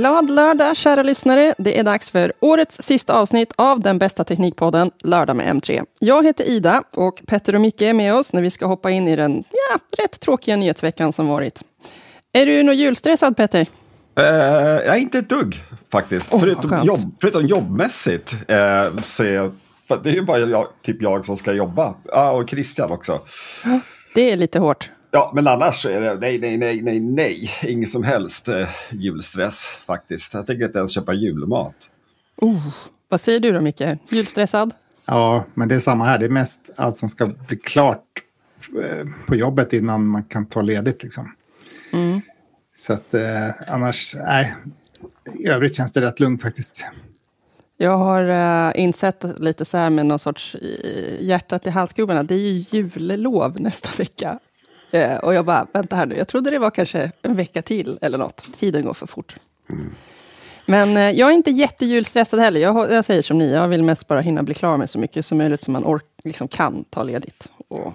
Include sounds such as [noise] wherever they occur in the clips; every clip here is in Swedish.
Glad lördag kära lyssnare! Det är dags för årets sista avsnitt av den bästa teknikpodden Lördag med M3. Jag heter Ida och Petter och Micke är med oss när vi ska hoppa in i den ja, rätt tråkiga nyhetsveckan som varit. Är du nog julstressad Petter? Uh, jag är inte ett dugg faktiskt. Oh, förutom, jobb, förutom jobbmässigt. Uh, så är, för det är ju bara jag, typ jag som ska jobba. Ja, och Christian också. Det är lite hårt. Ja, men annars är det nej, nej, nej, nej, nej. Ingen som helst eh, julstress faktiskt. Jag tänker inte ens köpa julmat. Oh, vad säger du då Micke? Julstressad? Ja, men det är samma här. Det är mest allt som ska bli klart eh, på jobbet innan man kan ta ledigt. Liksom. Mm. Så att eh, annars, nej. I övrigt känns det rätt lugnt faktiskt. Jag har uh, insett lite så här med någon sorts uh, hjärtat i halsgroparna. Det är ju jullov nästa vecka. Uh, och jag bara, vänta här nu, jag trodde det var kanske en vecka till eller något. Tiden går för fort. Mm. Men uh, jag är inte jättejulstressad heller. Jag, jag, säger som ni, jag vill mest bara hinna bli klar med så mycket som möjligt som man ork, liksom kan ta ledigt. Och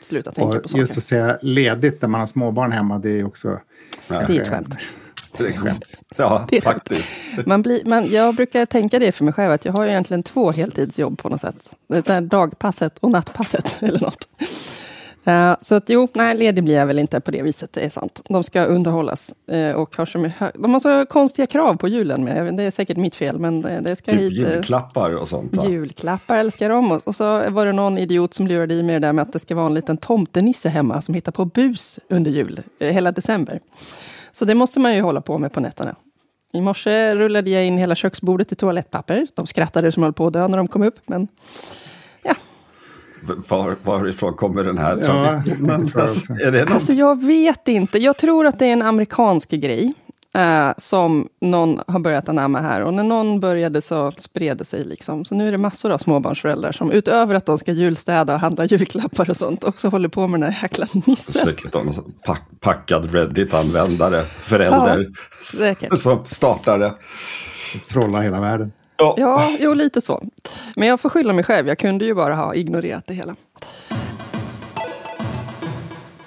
sluta tänka och på saker. Just att säga ledigt när man har småbarn hemma, det är också... Det är ett skämt. Det är skämt. [laughs] Ja, det är faktiskt. Man blir, man, jag brukar tänka det för mig själv, att jag har ju egentligen två heltidsjobb på något sätt. Det är dagpasset och nattpasset [laughs] eller något. Uh, så att jo, nej, ledig blir jag väl inte på det viset, det är sant. De ska underhållas uh, och har så de har så konstiga krav på julen. Med. Det är säkert mitt fel, men det, det ska typ hit... julklappar och sånt? Va? Julklappar älskar de. Och, och, så var det någon idiot som lurade i mig det där med att det ska vara en liten tomtenisse hemma som hittar på bus under jul, hela december. Så det måste man ju hålla på med på nätterna. I morse rullade jag in hela köksbordet i toalettpapper. De skrattade som höll på att dö när de kom upp, men ja. Var, varifrån kommer den här traditionen? Ja, alltså, är det alltså, jag vet inte. Jag tror att det är en amerikansk grej. Uh, som någon har börjat anamma här. Och när någon började så spred det sig. Liksom. Så nu är det massor av småbarnsföräldrar som utöver att de ska julstäda och handla julklappar och sånt också håller på med den här jäkla nissen. Säkert någon pack, packad Reddit-användare, förälder, ja, [laughs] som startade. Trollar hela världen. Ja. ja, jo lite så. Men jag får skylla mig själv, jag kunde ju bara ha ignorerat det hela.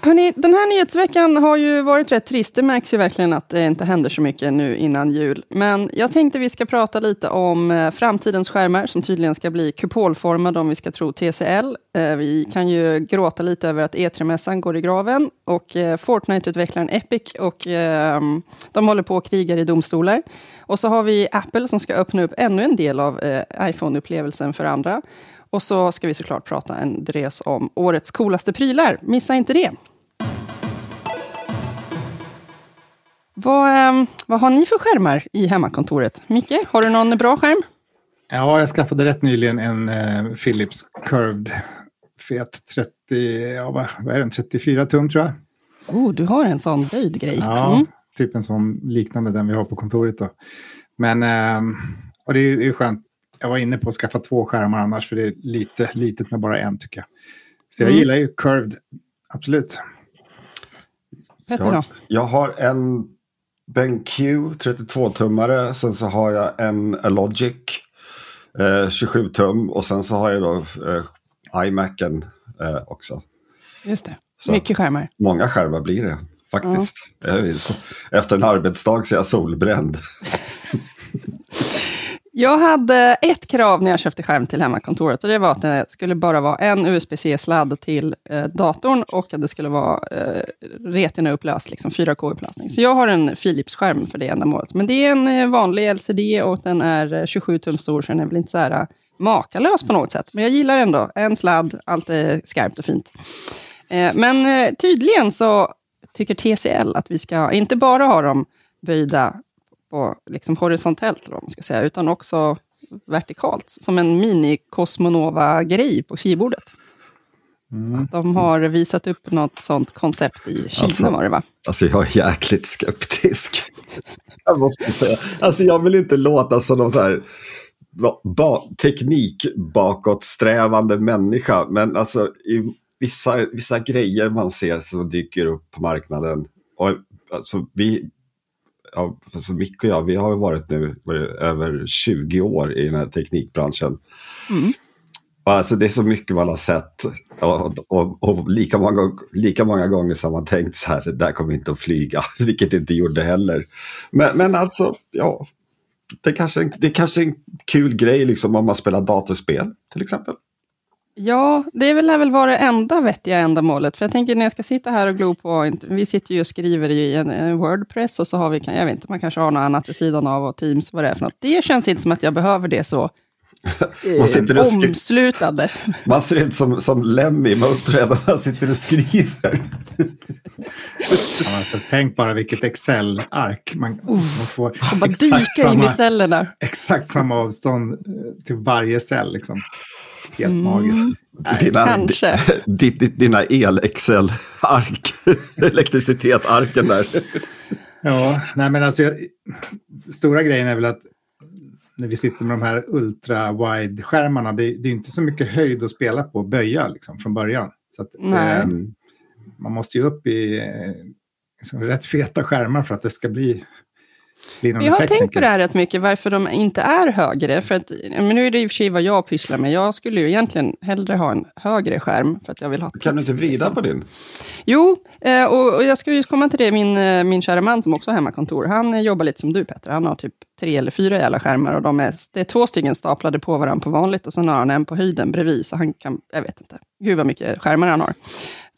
Hörrni, den här nyhetsveckan har ju varit rätt trist. Det märks ju verkligen att det inte händer så mycket nu innan jul. Men jag tänkte vi ska prata lite om eh, framtidens skärmar som tydligen ska bli kupolformade om vi ska tro TCL. Eh, vi kan ju gråta lite över att E3-mässan går i graven och eh, Fortnite-utvecklaren Epic och ehm, de håller på och krigar i domstolar. Och så har vi Apple som ska öppna upp ännu en del av iPhone-upplevelsen för andra. Och så ska vi såklart prata en dres om årets coolaste prylar. Missa inte det! Vad, ehm, vad har ni för skärmar i hemmakontoret? Micke, har du någon bra skärm? Ja, jag skaffade rätt nyligen en eh, Philips Curved fet 30, ja, vad är den, 34 tum tror jag. Oh, du har en sån böjd grej. Ja, mm. typ en sån liknande den vi har på kontoret. Då. Men, eh, och det är ju skönt. Jag var inne på att skaffa två skärmar annars, för det är lite litet med bara en tycker jag. Så jag mm. gillar ju Curved, absolut. Peter då? Jag har en BenQ 32-tummare. Sen så har jag en Logic eh, 27 tum och sen så har jag då eh, iMacen eh, också. Just det. Så Mycket skärmar. Många skärmar blir det faktiskt. Ja. Efter en arbetsdag så är jag solbränd. [laughs] Jag hade ett krav när jag köpte skärm till hemmakontoret och det var att det skulle bara vara en USB-C-sladd till eh, datorn och att det skulle vara eh, Retina-upplöst, liksom 4K-upplösning. Så jag har en Philips-skärm för det ändamålet. Men det är en eh, vanlig LCD och den är eh, 27 tum stor, så den är väl inte så här eh, makalös på något sätt. Men jag gillar ändå en sladd, allt är skarpt och fint. Eh, men eh, tydligen så tycker TCL att vi ska inte bara ha dem böjda på, liksom horisontellt, vad man ska säga, utan också vertikalt, som en mini-Cosmonova-grej på keyboardet. Mm. De har visat upp något sånt koncept i Kina alltså, var det va? Alltså jag är jäkligt skeptisk. [laughs] jag måste säga. Alltså jag vill inte låta som någon så här ba teknik bakåtsträvande människa. Men alltså i vissa, vissa grejer man ser som dyker upp på marknaden. Och, alltså, vi, ja, alltså Micke och jag, vi har varit nu över 20 år i den här teknikbranschen. Mm. Alltså, det är så mycket man har sett och, och, och, lika, många, lika många gånger som man tänkt så här, det där kommer inte att flyga, [laughs] vilket det inte gjorde heller. Men, men alltså, ja, det kanske, det kanske är en kul grej liksom om man spelar datorspel till exempel. Ja, det vill väl vara det enda vettiga ändamålet. För jag tänker när jag ska sitta här och glo på, vi sitter ju och skriver i en, en Wordpress och så har vi, jag vet inte, man kanske har något annat vid sidan av och Teams, vad det är för något. Det känns inte som att jag behöver det så man sitter och omslutande. Man ser ut som, som Lemmy man uppträder man sitter och skriver. Ja, alltså, tänk bara vilket Excel-ark. Man, man får bara dyka samma, in i cellerna. Exakt samma avstånd eh, till varje cell. Liksom. Helt mm. magiskt. Dina, Kanske. [laughs] Dina el-Excel-ark. [laughs] Elektricitet-arken där. Ja, nej men alltså, stora grejen är väl att när vi sitter med de här ultra-wide-skärmarna, det, det, är inte så mycket höjd att spela på, böja liksom, från början. Så att, eh, man måste ju upp i eh, liksom, rätt feta skärmar för att det ska bli vi har tänkt på det här rätt mycket, varför de inte är högre. För att, men nu är det i och för sig vad jag pysslar med. Jag skulle ju egentligen hellre ha en högre skärm, för att jag vill ha Kan du inte vrida liksom. på din? Jo, eh, och, jag ska ju komma till det, min, eh, min kära man som också har hemmakontor, han jobbar lite som du Petter. Han har typ tre eller fyra jävla skärmar och de är, det är två stycken staplade på varandra på vanligt och sen har han en på höjden bredvid, så han kan, jag vet inte, gud vad mycket skärmar han har.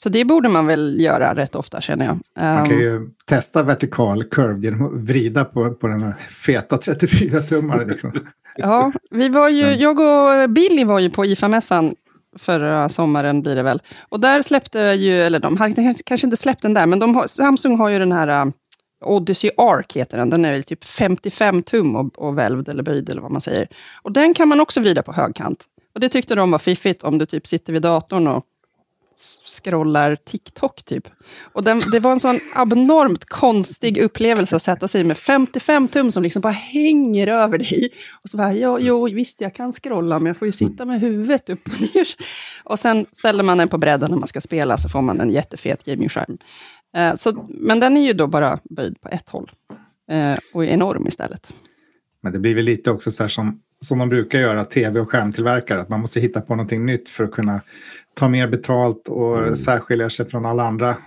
Så det borde man väl göra rätt ofta känner jag. Man kan ju um, testa vertikal curve genom att vrida på, på den här feta 34-tummaren. Liksom. ja, vi var ju, jag och Billy var ju på IFA-mässan förra sommaren blir det väl. Och där släppte ju, eller de hade kanske inte släppt den där, men de har, Samsung har ju den här uh, Odyssey Arc heter den. Den är väl typ 55 tum och, och välvd eller böjd eller vad man säger. Och den kan man också vrida på högkant. Och det tyckte de var fiffigt om du typ sitter vid datorn och scrollar TikTok typ. Och den, det var en sån abnormt konstig upplevelse att sätta sig med 55 tum som liksom bara hänger över dig. Och så bara, ja, jo, visst jag kan scrolla, men jag får ju sitta med huvudet upp och ner. Och sen ställer man den på bredden när man ska spela, så får man en jättefet gamingskärm. Eh, så, men den är ju då bara böjd på ett håll. Eh, och är enorm istället. Men det blir väl lite också så här som, som de brukar göra, tv och skärmtillverkare, att man måste hitta på någonting nytt för att kunna ta mer betalt och mm. särskilja sig från alla andra.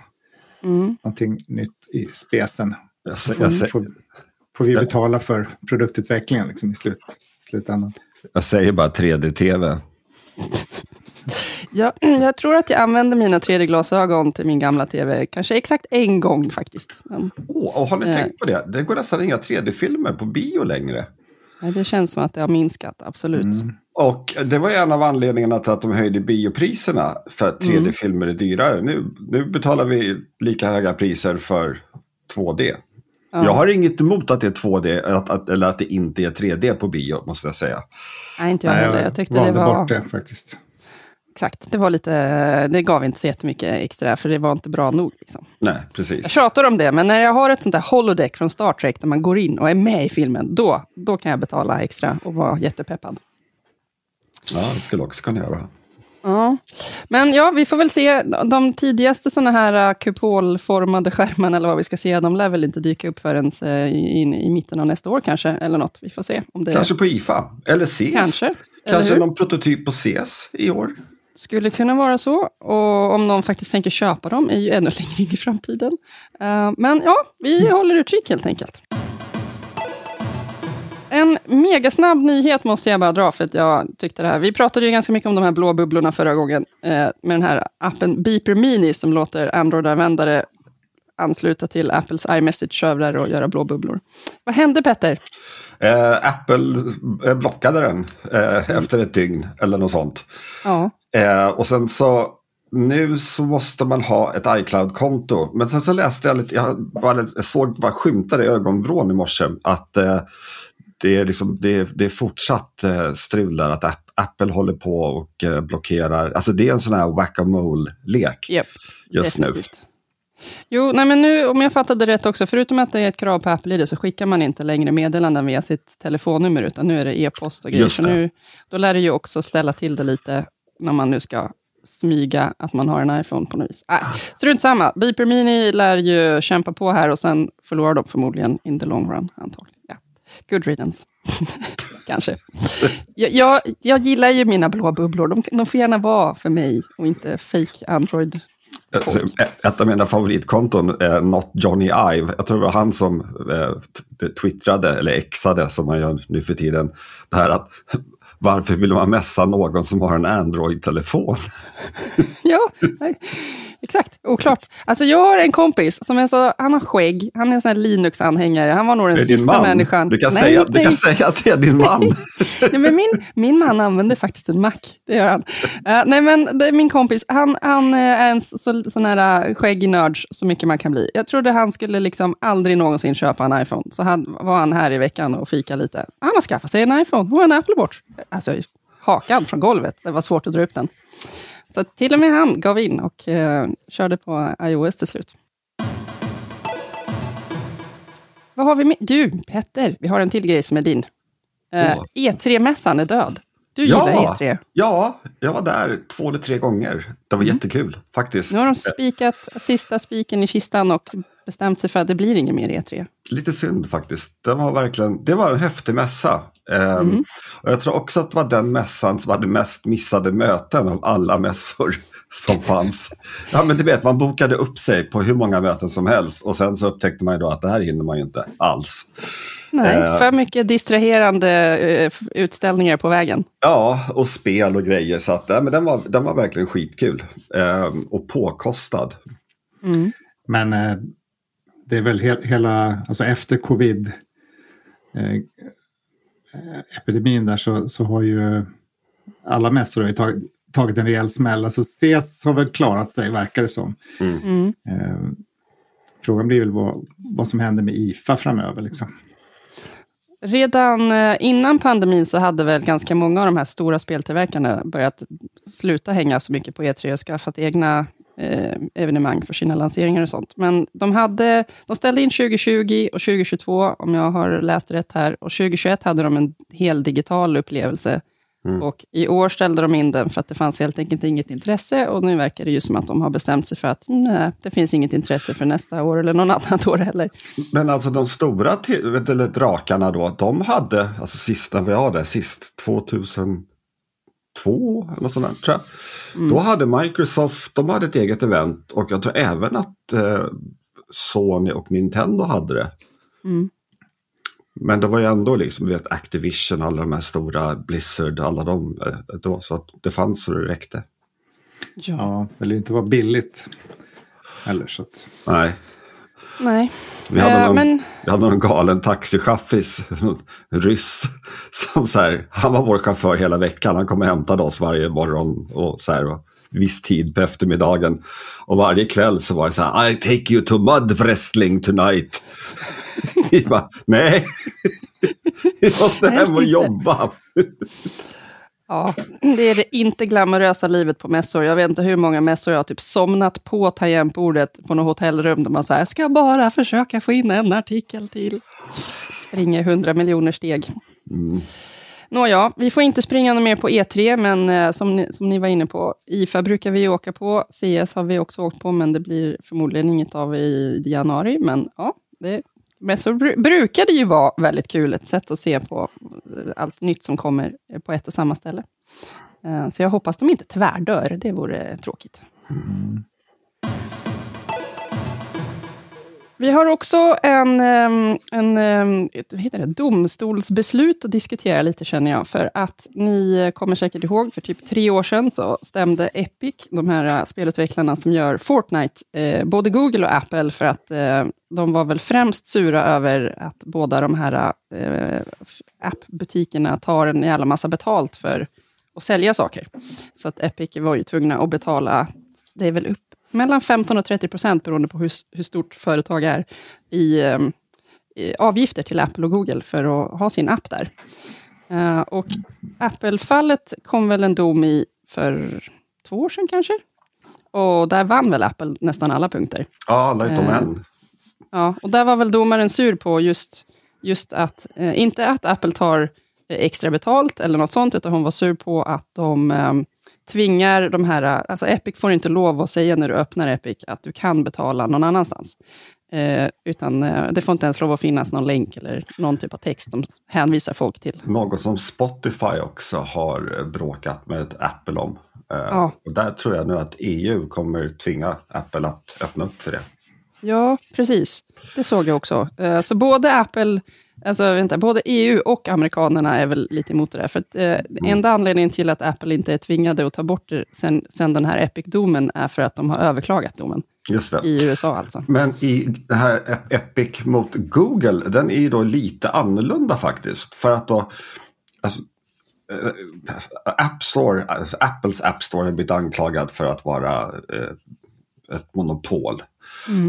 Mm. Någonting nytt i spesen. Jag ser, jag ser, får, får, vi betala för produktutvecklingen liksom, i slut, slutändan. Jag säger bara 3D-tv. [laughs] Ja, [clears throat] jag tror att jag använde mina 3D-glasögon till min gamla tv, kanske exakt en gång faktiskt. oh, och har ni äh, tänkt på det? Det går nästan inga 3D-filmer på bio längre. Det känns som att det har minskat, absolut. Mm. Och det var en av anledningarna till att de höjde biopriserna. För att 3D-filmer är dyrare. Nu, nu betalar vi lika höga priser för 2D. Ja. Jag har inget emot att det är 2D att, att, eller att det inte är 3D på bio, måste jag säga. Nej, inte jag heller. Jag tyckte det var... bort det faktiskt. Exakt, det var lite, det gav inte så jättemycket extra, för det var inte bra nog. Liksom. Nej, precis. Jag tjatar om det, men när jag har ett sånt där holodeck från Star Trek, där man går in och är med i filmen, då, då kan jag betala extra och vara jättepeppad. Ja, det skulle också kunna göra. Ja, men ja, vi får väl se. De tidigaste sådana här äh, kupolformade skärmarna, eller vad vi ska se, de lär väl inte dyka upp förrän äh, i, i mitten av nästa år kanske, eller något. Vi får se. Om det... Kanske på IFA, eller CES. Kanske. Kanske någon prototyp på CES i år. Skulle kunna vara så. Och om någon faktiskt tänker köpa dem är ju ännu [laughs] längre in i framtiden. Uh, men ja, vi håller utkik helt enkelt. En megasnabb nyhet måste jag bara dra, för att jag tyckte det här. Vi pratade ju ganska mycket om de här blå bubblorna förra gången, eh, med den här appen Beeper Mini, som låter Android-användare ansluta till Apples iMessage-servrar och göra blå bubblor. Vad hände Petter? Eh, Apple eh, blockade den eh, efter ett dygn eller något sånt. Ja. Eh, och sen så nu så måste man ha ett iCloud-konto. Men sen så läste jag lite, jag, bara, jag såg bara skymtade i ögonvrån i morse att eh, det, är liksom, det, är, det är fortsatt eh, strul där, att Apple håller på och eh, blockerar. Alltså det är en sån här whack-a-mole-lek yep, just definitivt. nu. Jo, nej men nu om jag fattade rätt också, förutom att det är ett krav på Apple-ID, så skickar man inte längre meddelanden via sitt telefonnummer, utan nu är det e-post och grejer. Så nu, då lär det ju också ställa till det lite när man nu ska smyga att man har en iPhone på något vis. Äh, strunt samma. Beeper Mini lär ju kämpa på här och sen förlorar de förmodligen in the long run, antagligen. Ja. Good riddance. [laughs] kanske. Jag, jag, jag, gillar ju mina blå bubblor. De, de får gärna vara för mig och inte fake Android. Alltså, ett av mina favoritkonton är Not Johnny Ive. Jag tror det var han som eh, twittrade, eller exade som man gör nu för tiden. Det här att varför vill man messa någon som har en Android-telefon? [laughs] ja, nej. Exakt, oklart. Alltså jag har en kompis som är så, han har skägg, han är en sån Linux-anhängare, han var nog den sista man. människan. Du kan, nej, säga, nej. du kan säga att det är din man. [laughs] nej, men min, min man använder faktiskt en Mac, det gör han. Uh, nej men det är min kompis, han, han är en så, sån här uh, skäggig nörd så mycket man kan bli. Jag trodde han skulle liksom aldrig någonsin köpa en iPhone, så han, var han här i veckan och fika lite. Han har skaffat sig en iPhone och en Apple Watch. Alltså hakan från golvet, det var svårt att dra upp den. Så till och med han gav in och eh, körde på iOS till slut. Vad har vi med? Du, Petter, vi har en till grej som är din. Eh, E3-mässan är död. Du ja, gillar E3. Ja, jag var där två eller tre gånger. Det var mm. jättekul faktiskt. Nu har de spikat sista spiken i kistan och bestämt sig för att det blir inget mer E3. Lite synd faktiskt. Det var verkligen det var en häftig mässa. Mm. och jag tror också att det var den mässan som hade mest missade möten av alla mässor [laughs] som fanns. Ja, men du vet, man bokade upp sig på hur många möten som helst och sen så upptäckte man ju då att det här hinner man ju inte alls. Nej, eh, för mycket distraherande uh, utställningar på vägen. Ja, och spel och grejer. Så att, ja, men den, var, den var verkligen skitkul. Uh, och påkostad. Mm. Men uh, det är väl he hela, alltså efter covid epidemin där så, så har ju alla mässor har tagit, tagit en rejäl smäll. Alltså CES har väl klarat sig, verkar det som. Mm. mm. Eh, frågan blir väl vad, vad som händer med IFA framöver. Liksom. Redan eh, innan pandemin så hade väl ganska många av de här stora speltillverkarna börjat sluta hänga så mycket på E3 och skaffat egna eh, evenemang för sina lanseringar och sånt. Men de, hade, de ställde in 2020 och 2022, om jag har läst rätt här. Och 2021 hade de en hel digital upplevelse. Mm. Och I år ställde de in den för att det fanns helt enkelt inget intresse. Och nu verkar det ju som att de har bestämt sig för att nej, det finns inget intresse för nästa år eller någon annat [laughs] år heller. Men alltså de stora eller drakarna då, de hade, alltså sist när vi var där sist, 2002 eller sånt där, tror jag. Mm. Då hade Microsoft, de hade ett eget event och jag tror även att eh, Sony och Nintendo hade det. Mm. Men det var ju ändå liksom, vet, Activision, alla de här stora, Blizzard, alla de. Eh, då, så att det fanns så det räckte. Ja, det lär inte vara billigt heller. Så att... Nej. Nej. Vi hade, uh, någon, men... vi hade någon galen taxichaffis, ryss, [laughs] som så här, han var vår chaufför hela veckan. Han kom och hämtade oss varje morgon och så här, och viss tid på eftermiddagen. Och varje kväll så var det så här, I take you to mud wrestling tonight. [laughs] Vi bara, nej, [laughs] vi måste hem och jobba. Ja, det är det inte glamorösa livet på mässor. Jag vet inte hur många mässor jag har typ somnat på tangentbordet på något hotellrum där man säger, jag ska bara försöka få in en artikel till. Springer hundra miljoner steg. Mm. Nåja, vi får inte springa något mer på E3, men eh, som, ni, som ni var inne på, IFA brukar vi åka på, CS har vi också åkt på, men det blir förmodligen inget av i januari. Men ja, det men så brukar det ju vara väldigt kul, ett sätt att se på eh, allt nytt som kommer eh, på ett och samma ställe. Eh, så jag hoppas de inte tvärdör, det vore tråkigt. Mm. Vi har också en, ehm, en, ehm, ett, heter det, domstolsbeslut att diskutera lite, känner jag. För att ni kommer säkert ihåg, för typ tre år sedan så stämde Epic, de här äh, spelutvecklarna som gör Fortnite, eh, både Google och Apple, för att eh, de var väl främst sura över att båda de här eh, appbutikerna tar en jävla massa betalt för att sälja saker. Så att Epic var ju tvungna att betala, det är väl upp mellan 15 och 30 procent, beroende på hur, hur stort företag är, i, um, i, avgifter till Apple och Google för att ha sin app där. Uh, och Apple-fallet kom väl en dom i för två år sedan kanske? Och där vann väl Apple nästan alla punkter. Ja, alla utom uh, en. Ja, och där var väl domaren sur på just, just att, uh, inte att Apple tar extra betalt eller något sånt, utan hon var sur på att de um, tvingar de här, alltså Epic får inte lov att säga när du öppnar Epic att du kan betala någon annanstans. Eh, utan eh, det får inte ens lov att finnas någon länk eller någon typ av text som hänvisar folk till. Något som Spotify också har bråkat med Apple om. Eh, Ja. Och där tror jag nu att EU kommer tvinga Apple att öppna upp för det. Ja, precis. Det såg jag också. Eh, Så både Apple, alltså vänta, både EU och amerikanerna är väl lite emot det där. För att, eh, enda anledningen till att Apple inte är tvingade att ta bort det sen, sen den här Epic-domen är för att de har överklagat domen. Just det. I USA alltså. Men i det här Ep- Epic mot Google, den är ju då lite annorlunda faktiskt. För att då, alltså, eh, App Store, alltså Apples App Store har blivit anklagad för att vara eh, ett monopol.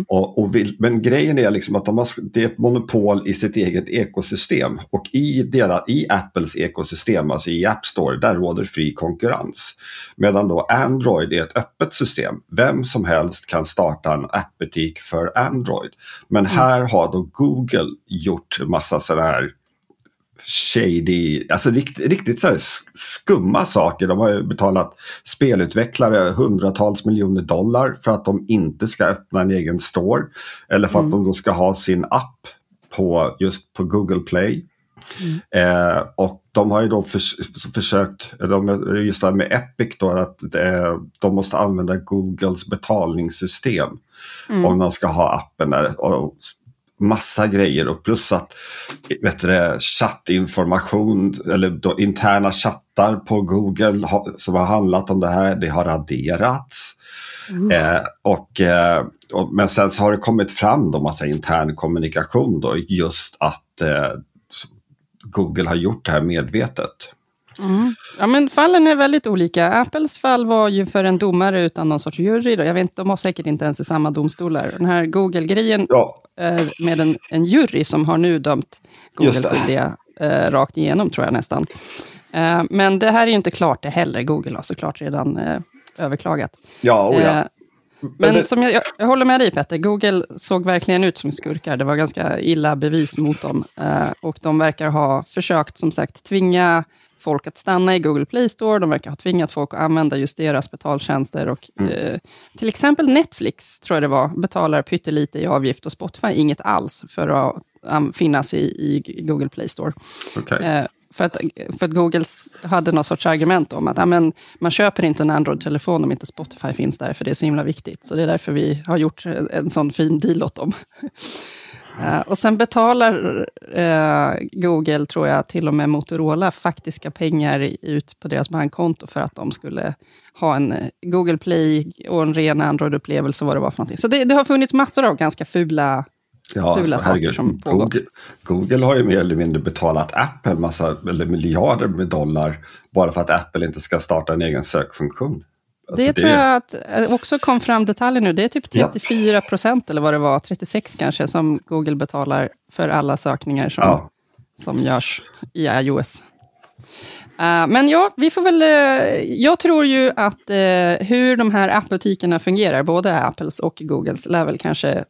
Och, och vill, men grejen är liksom att de har, det är ett monopol i sitt eget ekosystem. Och i, deras, i Apples ekosystem, alltså i App Store, där råder fri konkurrens. Medan då Android är ett öppet system. Vem som helst kan starta en appbutik för Android. Men här har då Google gjort massa sådana här shady, alltså rikt, riktigt så skumma saker. De har ju betalat spelutvecklare hundratals miljoner dollar för att de inte ska öppna en egen store. Eller för att de då ska ha sin app på just på Google Play. Eh, och de har ju då förs försökt, de, just det här med Epic då, att eh, de måste använda Googles betalningssystem om de ska ha appen där. Och massa grejer och plus att vet du, chattinformation eller interna chattar på Google som har handlat om det här, det har raderats. Eh, och, eh, och, men sen så har det kommit fram då massa intern kommunikation då just att eh, Google har gjort det här medvetet. Ja, men fallen är väldigt olika. Apples fall var ju för en domare utan någon sorts jury. Då. Jag vet, inte, de har säkert inte ens i samma domstolar. Den här Google-grejen Ja, med en, en jury som har nu dömt. Google skyldiga eh, rakt igenom, tror jag nästan. Eh, men det här är ju inte klart det heller. Google har såklart redan eh, överklagat. ja, oh, ja. Eh, men det- som jag, jag, jag håller med dig Petter, Google såg verkligen ut som skurkar. Det var ganska illa bevis mot dem. Eh, och de verkar ha försökt, som sagt, tvinga folk att stanna i Google Play Store. De verkar ha tvingat folk att använda just deras betaltjänster. Och, eh, till exempel Netflix, tror jag det var, betalar pyttelite i avgift och Spotify inget alls för att um, finnas i, i Google Play Store. okej. Eh, för, att, för att Google hade någon sorts argument om att ja, men, man köper inte en Android-telefon om inte Spotify finns där, för det är så himla viktigt. Så det är därför vi har gjort en, en sån fin deal åt dem. Eh, och sen betalar eh, Google, tror jag, till och med Motorola faktiska pengar ut på deras bankkonto för att de skulle ha en eh, Google Play och en ren Android-upplevelse, vad det var för någonting. Så det, det har funnits massor av ganska fula Ja, fula saker som pågått. Google, Google har ju mer eller mindre betalat Apple massa, eller miljarder med dollar bara för att Apple inte ska starta en egen sökfunktion. Alltså, det tror jag att eh, också kom fram detaljer nu. Det är typ Ja. 34 procent, eller vad det var, 36 kanske, som Google betalar för alla sökningar som, Ja. som görs i iOS. Eh, men ja, vi får väl... eh, jag tror ju att eh, hur de här appbutikerna fungerar, både Apples och Googles, lär väl kanske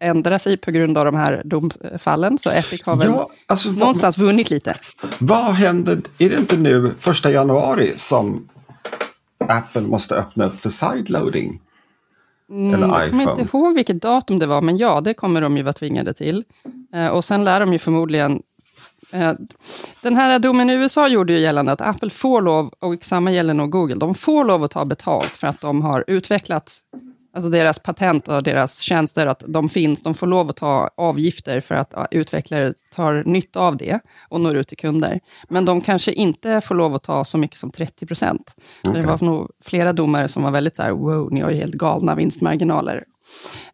ändra sig på grund av de här domfallen. Så Epic har väl Ja, alltså, vad, någonstans vunnit lite. vad händer? Är det inte nu första januari som Apple måste öppna upp för sideloading? Eller Mm, jag kommer inte ihåg vilket datum det var, men ja, det kommer de ju vara tvingade till. Eh, och sen lär de ju förmodligen... Eh, den här domen i USA gjorde ju gällande att Apple får lov, och samma gäller nog Google, de får lov att ta betalt för att de har utvecklat alltså deras patent och deras tjänster, att de finns, de får lov att ta avgifter för att utvecklare tar nytta av det och når ut till kunder. Men de kanske inte får lov att ta så mycket som 30 procent. Det var nog flera domare som var väldigt så här, wow, ni har ju helt galna vinstmarginaler.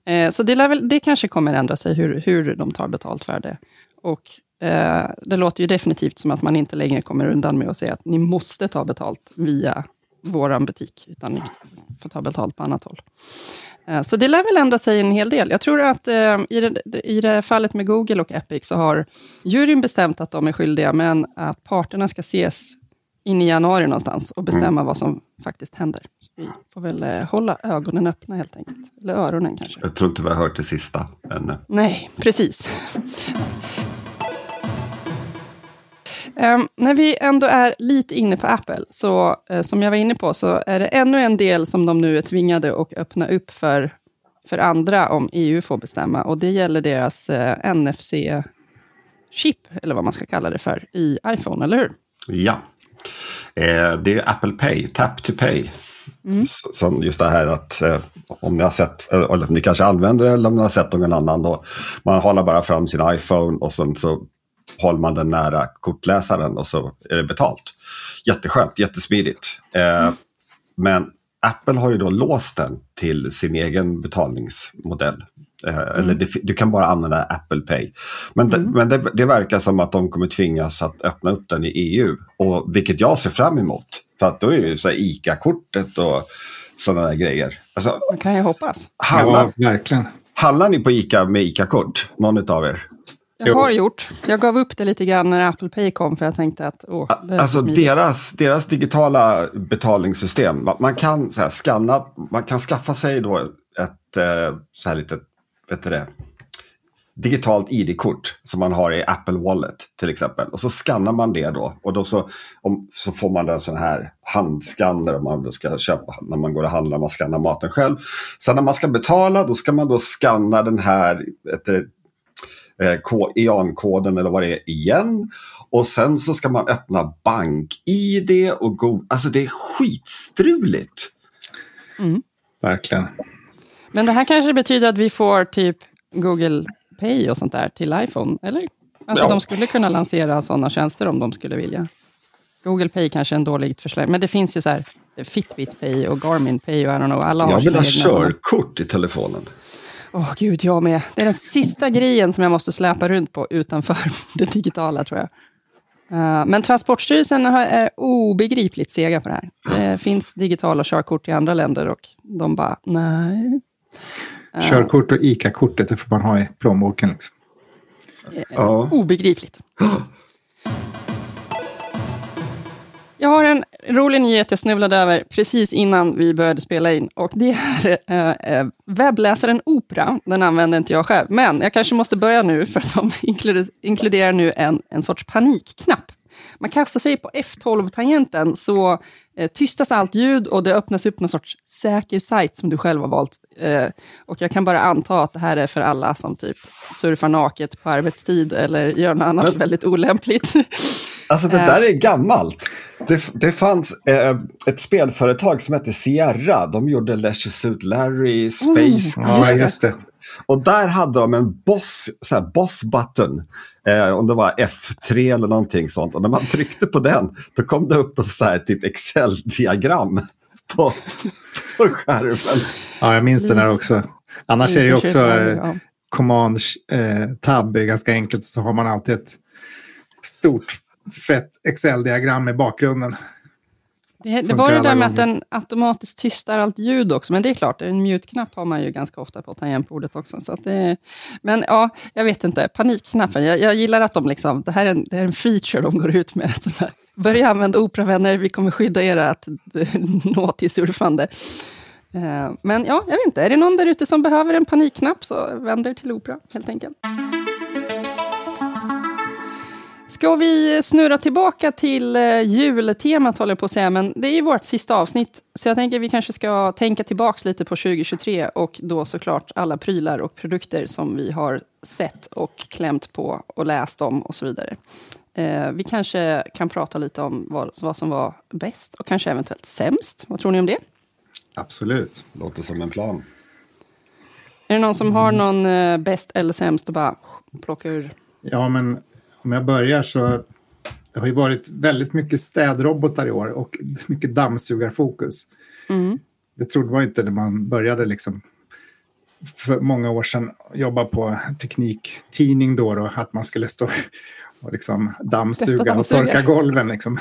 Eh, så det, väl, det kanske kommer ändra sig hur, hur de tar betalt för det. Och eh, det låter ju definitivt som att man inte längre kommer undan med att säga att ni måste ta betalt via vår butik, utan ni får ta betalt på annat håll. Eh, Så det lär väl ändra sig en hel del. Jag tror att eh, i, det, i det fallet med Google och Epic så har juryn bestämt att de är skyldiga, men att parterna ska ses in i januari någonstans och bestämma vad som faktiskt händer. Så vi får väl eh, hålla ögonen öppna helt enkelt. Eller öronen kanske. Jag tror inte vi har hört det sista ännu. Nej, precis. Um, när vi ändå är lite inne på Apple, så uh, som jag var inne på, så är det ännu en del som de nu är tvingade att öppna upp för, för andra om EU får bestämma. Och det gäller deras uh, NFC-chip, eller vad man ska kalla det för, i iPhone, eller hur? Ja. Eh, det är Apple Pay, Tap to Pay. Mm. Som just det här att eh, om ni har sett, eller om ni kanske använder det eller om ni har sett någon annan då. Man håller bara fram sin iPhone och sen så håller man den nära kortläsaren och så är det betalt. Jätteskönt, jättesmidigt. Eh, mm. Men Apple har ju då låst den till sin egen betalningsmodell. Eh, mm. Eller det, du kan bara använda Apple Pay. Men, det, mm. men det, det, verkar som att de kommer tvingas att öppna upp den i EU. Och, vilket jag ser fram emot. För att då är det ju så ICA-kortet och sådana där grejer. Alltså, Man kan ju hoppas. Handlar, ja, verkligen. Handlar ni på ICA med ICA-kort? Någon av er? Jag har gjort. Jag gav upp det lite grann när Apple Pay kom för jag tänkte att åh, det är Alltså deras, deras digitala betalningssystem. Man kan så här, scanna, man kan skaffa sig då ett eh, så här litet, vet du det, digitalt ID-kort som man har i Apple Wallet till exempel. Och så skannar man det då och då så, om, så får man en sån här handskanner om man ska köpa när man går och handlar, man skannar maten själv. Sen när man ska betala då ska man då skanna den här ett, EAN-koden eller vad det är igen. Och sen så ska man öppna bank-id och go Alltså det är skitstruligt. Mm. Verkligen. Men det här kanske betyder att vi får typ Google Pay och sånt där till iPhone, eller? Alltså ja. de skulle kunna lansera sådana tjänster om de skulle vilja. Google Pay kanske är en dålig förslag, men det finns ju så här Fitbit Pay och Garmin Pay och I don't know, alla har Jag vill ha körkort i telefonen. Åh oh, gud, jag med. Det är den sista grejen som jag måste släpa runt på utanför [laughs] det digitala, tror jag. Uh, men Transportstyrelsen är obegripligt sega på det här. Det finns digitala körkort i andra länder och de bara, nej. Uh, körkort och ICA-kortet, det får man ha i plånboken. Liksom. Uh, obegripligt. [gasps] [gasps] Jag har en rolig nyhet jag snubblade över precis innan vi började spela in. Och det är äh, äh, webbläsaren Opera. Den använder inte jag själv. Men jag kanske måste börja nu för att de [laughs] inkluderar nu en, en sorts panikknapp. Man kastar sig på F12-tangenten så eh, tystas allt ljud och det öppnas upp någon sorts säker sajt som du själv har valt. Eh, och jag kan bara anta att det här är för alla som typ surfar naket på arbetstid eller gör något annat väldigt olämpligt. [laughs] Alltså det där är gammalt. Det, det fanns eh, ett spelföretag som hette Sierra. De gjorde Leisure Suit Larry, Space mm, ja, just det. Och där hade de en boss, så här, boss button. Eh, om det var F3 eller någonting sånt. Och när man tryckte på den, då kom det upp så här, typ Excel-diagram [laughs] på, på skärmen. Ja, jag minns den här också. Annars är det också eh, command eh, tab är ganska enkelt. Så har man alltid ett stort fett Excel-diagram i bakgrunden. Det, det var det där med att den automatiskt tystar allt ljud också, men det är klart, en mute-knapp har man ju ganska ofta på tangentbordet också. Så det, men ja, jag vet inte, panikknappen, jag, jag gillar att de liksom, det här är en, det är en feature de går ut med. Börja använda operavänner, vi kommer skydda er att [laughs] nå till surfande. Eh, men ja, jag vet inte, är det någon där ute som behöver en panikknapp så vänd er till Opera helt enkelt. Ska vi snurra tillbaka till eh, jultemat, håller jag på att säga, men det är ju vårt sista avsnitt, så jag tänker att vi kanske ska tänka tillbaka lite på 2023 och då såklart alla prylar och produkter som vi har sett och klämt på och läst om och så vidare. Eh, vi kanske kan prata lite om vad, vad som var bäst och kanske eventuellt sämst. Vad tror ni om det? Absolut. Låter som en plan. Är det någon som har någon eh, bäst eller sämst och bara plocka ur? Ja, men om jag börjar så det har ju varit väldigt mycket städrobotar i år och mycket dammsugarfokus. Mm. Det trodde man inte när man började liksom för många år sedan jobba på tekniktidning då, då att man skulle stå och liksom dammsuga och torka golven. Liksom.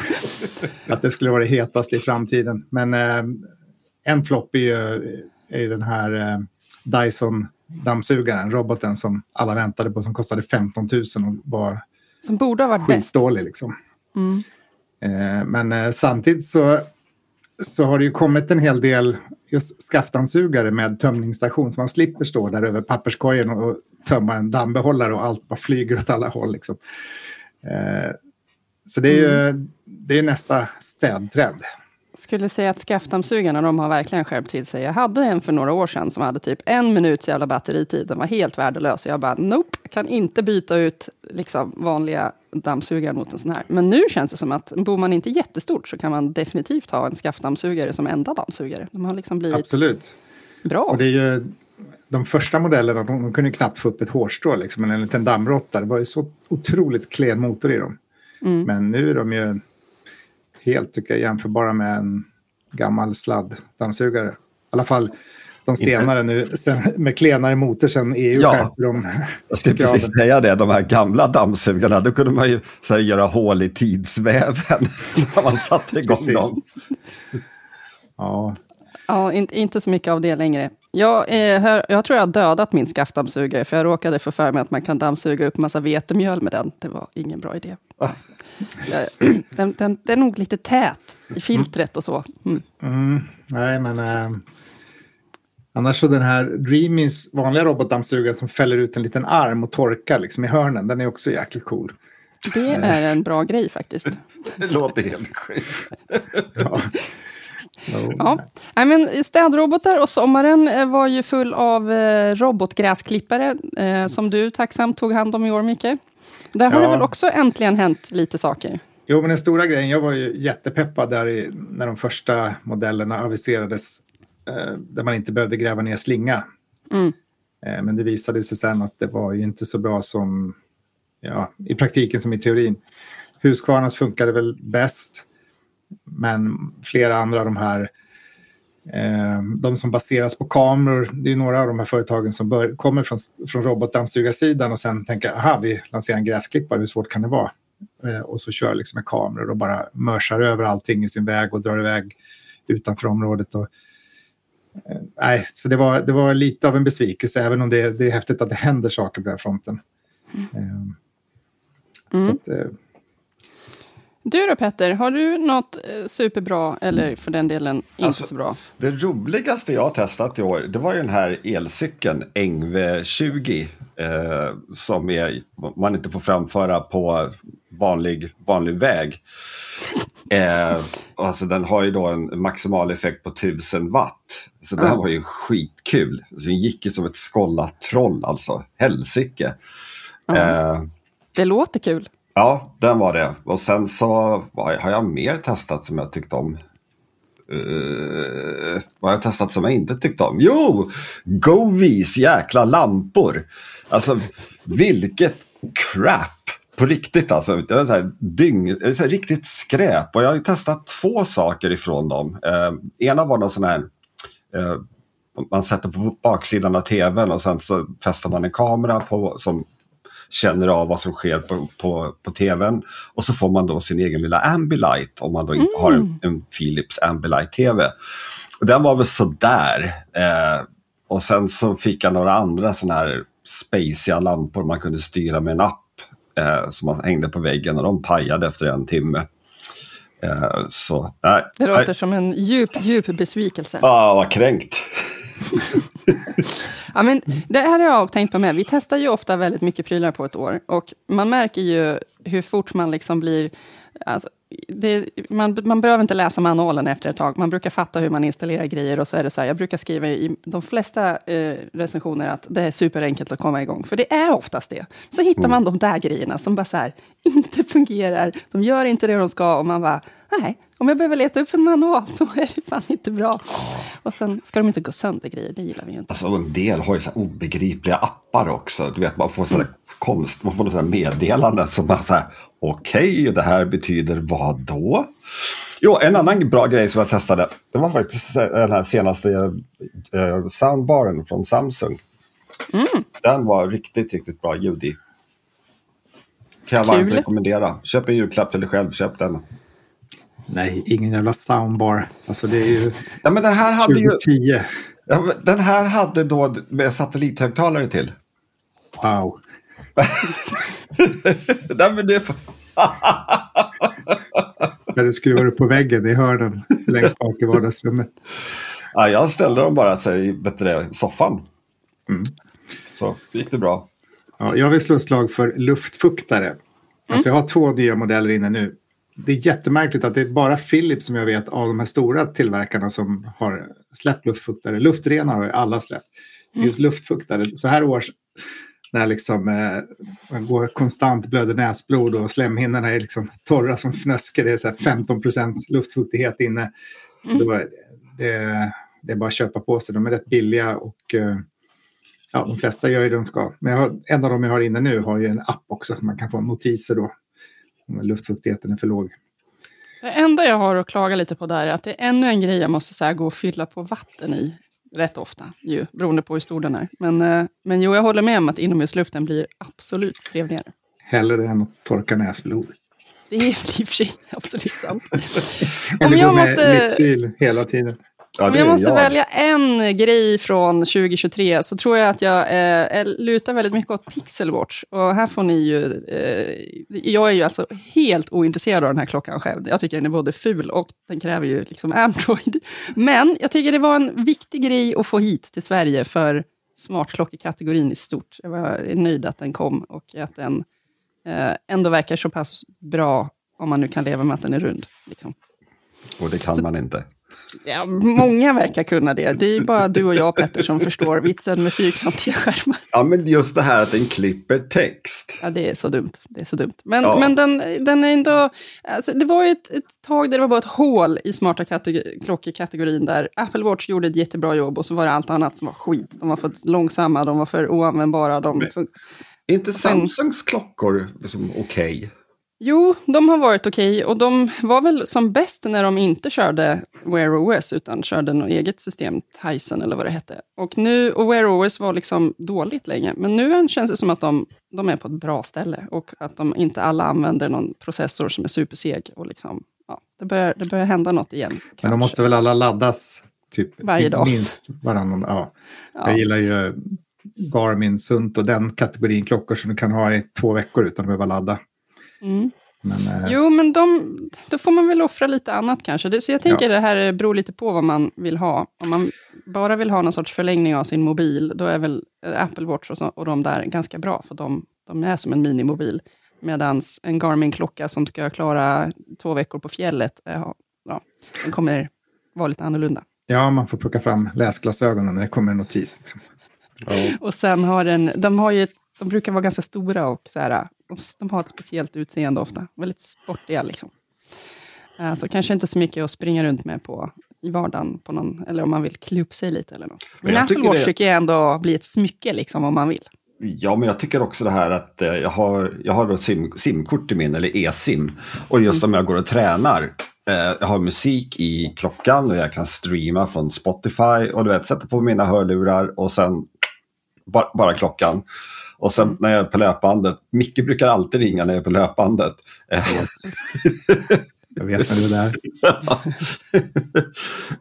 att det skulle vara det hetaste i framtiden. Men eh, en flopp är ju, är den här eh, Dyson dammsugaren, roboten som alla väntade på som kostade 15 000 och var som borde ha varit. Skitdålig liksom. Mm. Eh, men eh, samtidigt så, så har det ju kommit en hel del just skaftansugare med tömningsstation. Så man slipper stå där över papperskorgen och tömma en dammbehållare och allt bara flyger åt alla håll. Liksom. Eh, Så det är ju det är nästa städtrend. Skulle säga att skaftdammsugarna, de har verkligen skärpt till sig. Jag hade en för några år sedan som hade typ en minuts jävla batteritid. Den var helt värdelös. Jag bara, nope, kan inte byta ut liksom, vanliga dammsugare mot en sån här. Men nu känns det som att bor man inte jättestort så kan man definitivt ha en skaftdammsugare som enda dammsugare. De har liksom blivit Absolut. bra. Och det är ju, de första modellerna, de, de kunde knappt få upp ett hårstrå, liksom, en liten dammråtta. Det var ju så otroligt klen motor i dem. Mm. Men nu är de ju helt, tycker jag, jämförbara med en gammal sladddammsugare. I alla fall de senare nu, sen, med klenare motor sen EU Ja. skärpte de. Jag skulle precis säga det, de här gamla dammsugarna, då kunde man ju så här, göra hål i tidsväven [laughs] när man satte igång Precis. dem. Ja, Ja, inte, inte så mycket av det längre. Jag, eh, hör, jag tror jag har dödat min skaftdammsugare, för jag råkade få för mig att man kan dammsuga upp massa vetemjöl med den. Det var ingen bra idé. [laughs] Den, den, den är nog lite tät i filtret och så. Mm. mm, nej men... Eh, annars så den här Dreamys vanliga robotdammsugare som fäller ut en liten arm och torkar liksom i hörnen, den är också jäkligt cool. Det är en bra grej faktiskt. Det låter helt sjukt. Ja. Jo. Ja. Nej, men städrobotar och sommaren eh, var ju full av eh, robotgräsklippare eh, som du tacksamt tog hand om i år, Micke. Där har Ja. det väl också äntligen hänt lite saker. Jo, men den stora grejen, jag var ju jättepeppad där i, när de första modellerna aviserades. Eh, där man inte behövde gräva ner slinga. Mm. Eh, men det visade sig sen att det var ju inte så bra som ja, i praktiken som i teorin. Husqvarnas funkade väl bäst. Men flera andra av de här, de som baseras på kameror, det är några av de här företagen som bör, kommer från, från robotdammsugarsidan och sen tänker, aha, vi lanserar en gräsklippare, hur svårt kan det vara? Eh, och så kör liksom med kameror och bara mörsar över allting i sin väg och drar iväg utanför området. Och, eh, nej, så det var, det var lite av en besvikelse, även om det, det är häftigt att det händer saker på den här fronten. Mm. Så att, eh, Du då Petter, har du något eh, superbra, eller för den delen inte Alltså- så bra? Det roligaste jag har testat i år, det var ju den här elcykeln Engve 20. Eh, som är, man inte får framföra på vanlig, vanlig väg. [laughs] Eh, alltså den har ju då en maximal effekt på 1000 watt. Så den Ja. var ju skitkul. Så den gick ju som ett skållat troll alltså. Helsike. Ja. Eh, Det låter kul. Ja, den var det. Och sen så vad har jag mer testat som jag tyckte om. Uh, vad har jag testat som jag inte tyckte om? Jo! Govis jäkla lampor. Alltså, vilket crap. På riktigt alltså. Det var så här dyng, det är så här riktigt skräp. Och jag har ju testat två saker ifrån dem. Uh, ena var någon sån här Uh, man sätter på baksidan av tvn och sen så fäster man en kamera på, som känner av vad som sker på, på, på tvn. Och så får man då sin egen lilla Ambilight om man då inte har en, en Philips Ambilight-tv. Och Den var väl sådär. Eh, och sen så fick jag några andra sådana här spaciga lampor man kunde styra med en app. Eh, som man hängde på väggen och de pajade efter en timme. Eh, så, nej. Det låter nej. som en djup, djup besvikelse. Ah, vad kränkt. [laughs] [laughs] Ja, men det här har jag tänkt på med. Vi testar ju ofta väldigt mycket prylar på ett år. Och man märker ju hur fort man liksom blir... Alltså, det, man, man behöver inte läsa manualen efter ett tag. Man brukar fatta hur man installerar grejer. Och så är det så här, jag brukar skriva i de flesta eh, recensioner att det är superenkelt att komma igång. För det är oftast det. Så hittar man de där grejerna som bara så här, [laughs] inte fungerar. De gör inte det de ska. Och man bara, nej, om jag behöver leta upp en manual, då är det fan inte bra. Och sen ska de inte gå sönder grejer, det gillar vi ju inte. Alltså en del har ju så obegripliga appar också. Du vet, man får sådär konst, man får något sådär meddelande som bara så här, okej, det här betyder vad då? Jo, en annan bra grej som jag testade, det var faktiskt den här senaste eh, soundbaren från Samsung. Den var riktigt, riktigt bra ljud i. Kan jag varmt rekommendera. Köp en julklapp till dig själv, köp den. nej, ingen jävla soundbar. Alltså det är ju Ja, men den här hade ju, 2010. ja, men den här hade då med satellithögtalare till. Wow. [laughs] [laughs] Nej, men det, Där [laughs] du skruvar upp på väggen i hörnen längst bak i vardagsrummet. Ja, jag ställde dem bara så i soffan. Mm. Så gick det bra. Ja, jag vill slå ett slag för luftfuktare. Alltså jag har två nya modeller inne nu. Det är jättemärkligt att det är bara Philips som jag vet av de här stora tillverkarna som har släppt luftfuktare. Luftrenare har ju alla släppt. Just luftfuktare, så här års när liksom, eh, man går konstant blöder näsblod och slemhinnorna är liksom torra som fnöske. Det är så här 15 procents luftfuktighet inne. Då är det, det är bara att köpa på sig. De är rätt billiga och eh, ja, de flesta gör ju det de ska. Men har, en av dem jag har inne nu har ju en app också. Man kan få notiser då om luftfuktigheten är för låg. Det enda jag har att klaga lite på där är att det är ännu en grej jag måste så gå och fylla på vatten i rätt ofta, ju, beroende på hur stor den är. Men, eh, men jo, jag håller med om att inomhusluften blir absolut trevligare. Hellre än att torka näsblod. Det är i och för sig absolut sant. [laughs] Eller jag gå med måste- hela tiden. Ja, Om jag måste välja en grej från 2023 så tror jag att jag eh, lutar väldigt mycket åt Pixelwatch. Och här får ni ju... Eh, jag är ju alltså helt ointresserad av den här klockan själv. Jag tycker den är både ful och den kräver ju liksom Android. Men jag tycker det var en viktig grej att få hit till Sverige för smartklockekategorin i stort. Jag var nöjd att den kom och att den eh, ändå verkar så pass bra om man nu kan leva med att den är rund. Liksom. Och det kan man inte. Ja, många verkar kunna det. Det är bara du och jag, Petter, som förstår vitsen med fyrkantiga skärmar. Ja, men just det här att den klipper text. Ja, det är så dumt. Det är så dumt. Men, Ja. men den, den är ändå... Alltså, det var ju ett, ett tag där det var bara ett hål i smarta kategor- klockekategorin där Apple Watch gjorde ett jättebra jobb och så var det allt annat som var skit. De var för långsamma, de var för oanvändbara. De Men- Är inte Samsungs klockor liksom okej? Jo, de har varit okej och de var väl som bäst när de inte körde Wear OS utan körde något eget system, Tyson eller vad det hette. Och nu, och Wear OS var liksom dåligt länge, men nu känns det som att de, de är på ett bra ställe och att de inte alla använder någon processor som är superseg. Och liksom, ja, det, börjar, det börjar hända något igen. Men de kanske. måste väl alla laddas typ Varje dag. minst varannan ja. Ja. Jag gillar ju Garmin, Sunt och den kategorin klockor som du kan ha i två veckor utan att behöva ladda. Mm. Men, eh, Jo, men de, då får man väl offra lite annat kanske. Det, så jag tänker det här beror lite på vad man vill ha. Om man bara vill ha någon sorts förlängning av sin mobil, då är väl eh, Apple Watch och, så, och de där ganska bra, för de, de är som en minimobil. Medan en Garmin-klocka som ska klara två veckor på fjället, eh, ja, den kommer vara lite annorlunda. ja, man får plocka fram läsglasögonen när det kommer en notis. Liksom. Ja. [laughs] Och sen har den, de har ju de brukar vara ganska stora och så här, de, de har ett speciellt utseende ofta. Väldigt sportiga liksom. Eh, Så kanske inte så mycket att springa runt med på i vardagen, på någon, eller om man vill klä upp sig lite eller något. Men jag Apple Watch det- tycker jag ändå blir ett smycke liksom om man vill. Ja, men jag tycker också det här att eh, jag har, jag har då sim, simkort i min, eller e-sim. Och just om jag går och tränar. Eh, jag har musik i klockan och jag kan streama från Spotify. Och du vet, sätta på mina hörlurar och sen bara, bara klockan. Och sen när jag är på löpbandet, Micke brukar alltid ringa när jag är på löpbandet. [laughs] Jag vet när du är där.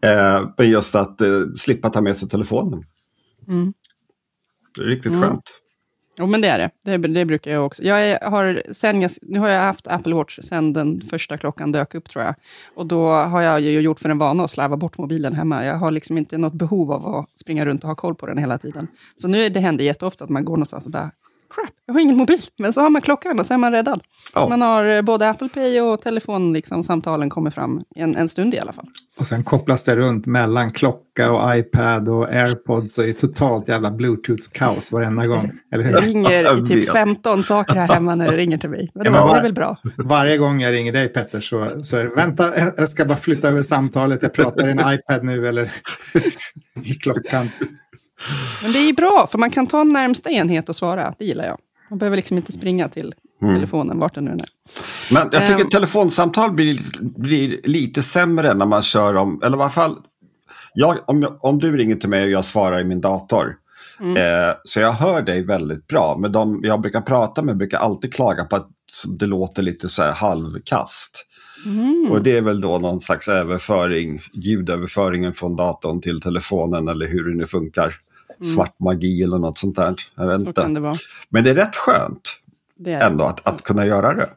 [laughs] eh, men just att eh, slippa ta med sig telefonen. Mm. Det är riktigt Mm. skönt. Jo, men det är det. det. Det brukar jag också. Jag är- har, sen jag, nu har jag haft Apple Watch sen den första klockan dök upp, tror jag. Och då har jag ju gjort för en vana att slarva bort mobilen hemma. Jag har liksom inte något behov av att springa runt och ha koll på den hela tiden. Så nu det händer jätteofta att man går någonstans och bara, crap, jag har ingen mobil. Men så har man klockan och så är man räddad. Ja. Man har eh, både Apple Pay och telefon, liksom, samtalen kommer fram en, en stund i alla fall. Och sen kopplas det runt mellan klocka och iPad och AirPods och är totalt jävla bluetooth-kaos varenda gång. Eller Det hur? ringer Jag i typ vet. 15 saker här hemma när det ringer till mig. Men det, var, det är väl bra. Varje gång jag ringer dig Petter så, så är det vänta, jag ska bara flytta över samtalet. Jag pratar i en iPad nu eller [laughs] i klockan. Men det är bra, för man kan ta närmsta enhet och svara. Det gillar jag. Man behöver liksom inte springa till telefonen, vart den nu är. Men jag tycker Ehm. telefonsamtal blir, blir lite sämre när man kör om, eller i alla fall, jag, om, jag, om du ringer till mig och jag svarar i min dator, eh, så jag hör dig väldigt bra. Men de jag brukar prata med brukar alltid klaga på att det låter lite så här halvkast. Och det är väl då någon slags överföring, ljudöverföringen från datorn till telefonen eller hur det nu funkar. Svart magi eller något sånt där. Jag vet inte. det. Men det är rätt skönt Det är ändå att, att kunna göra det.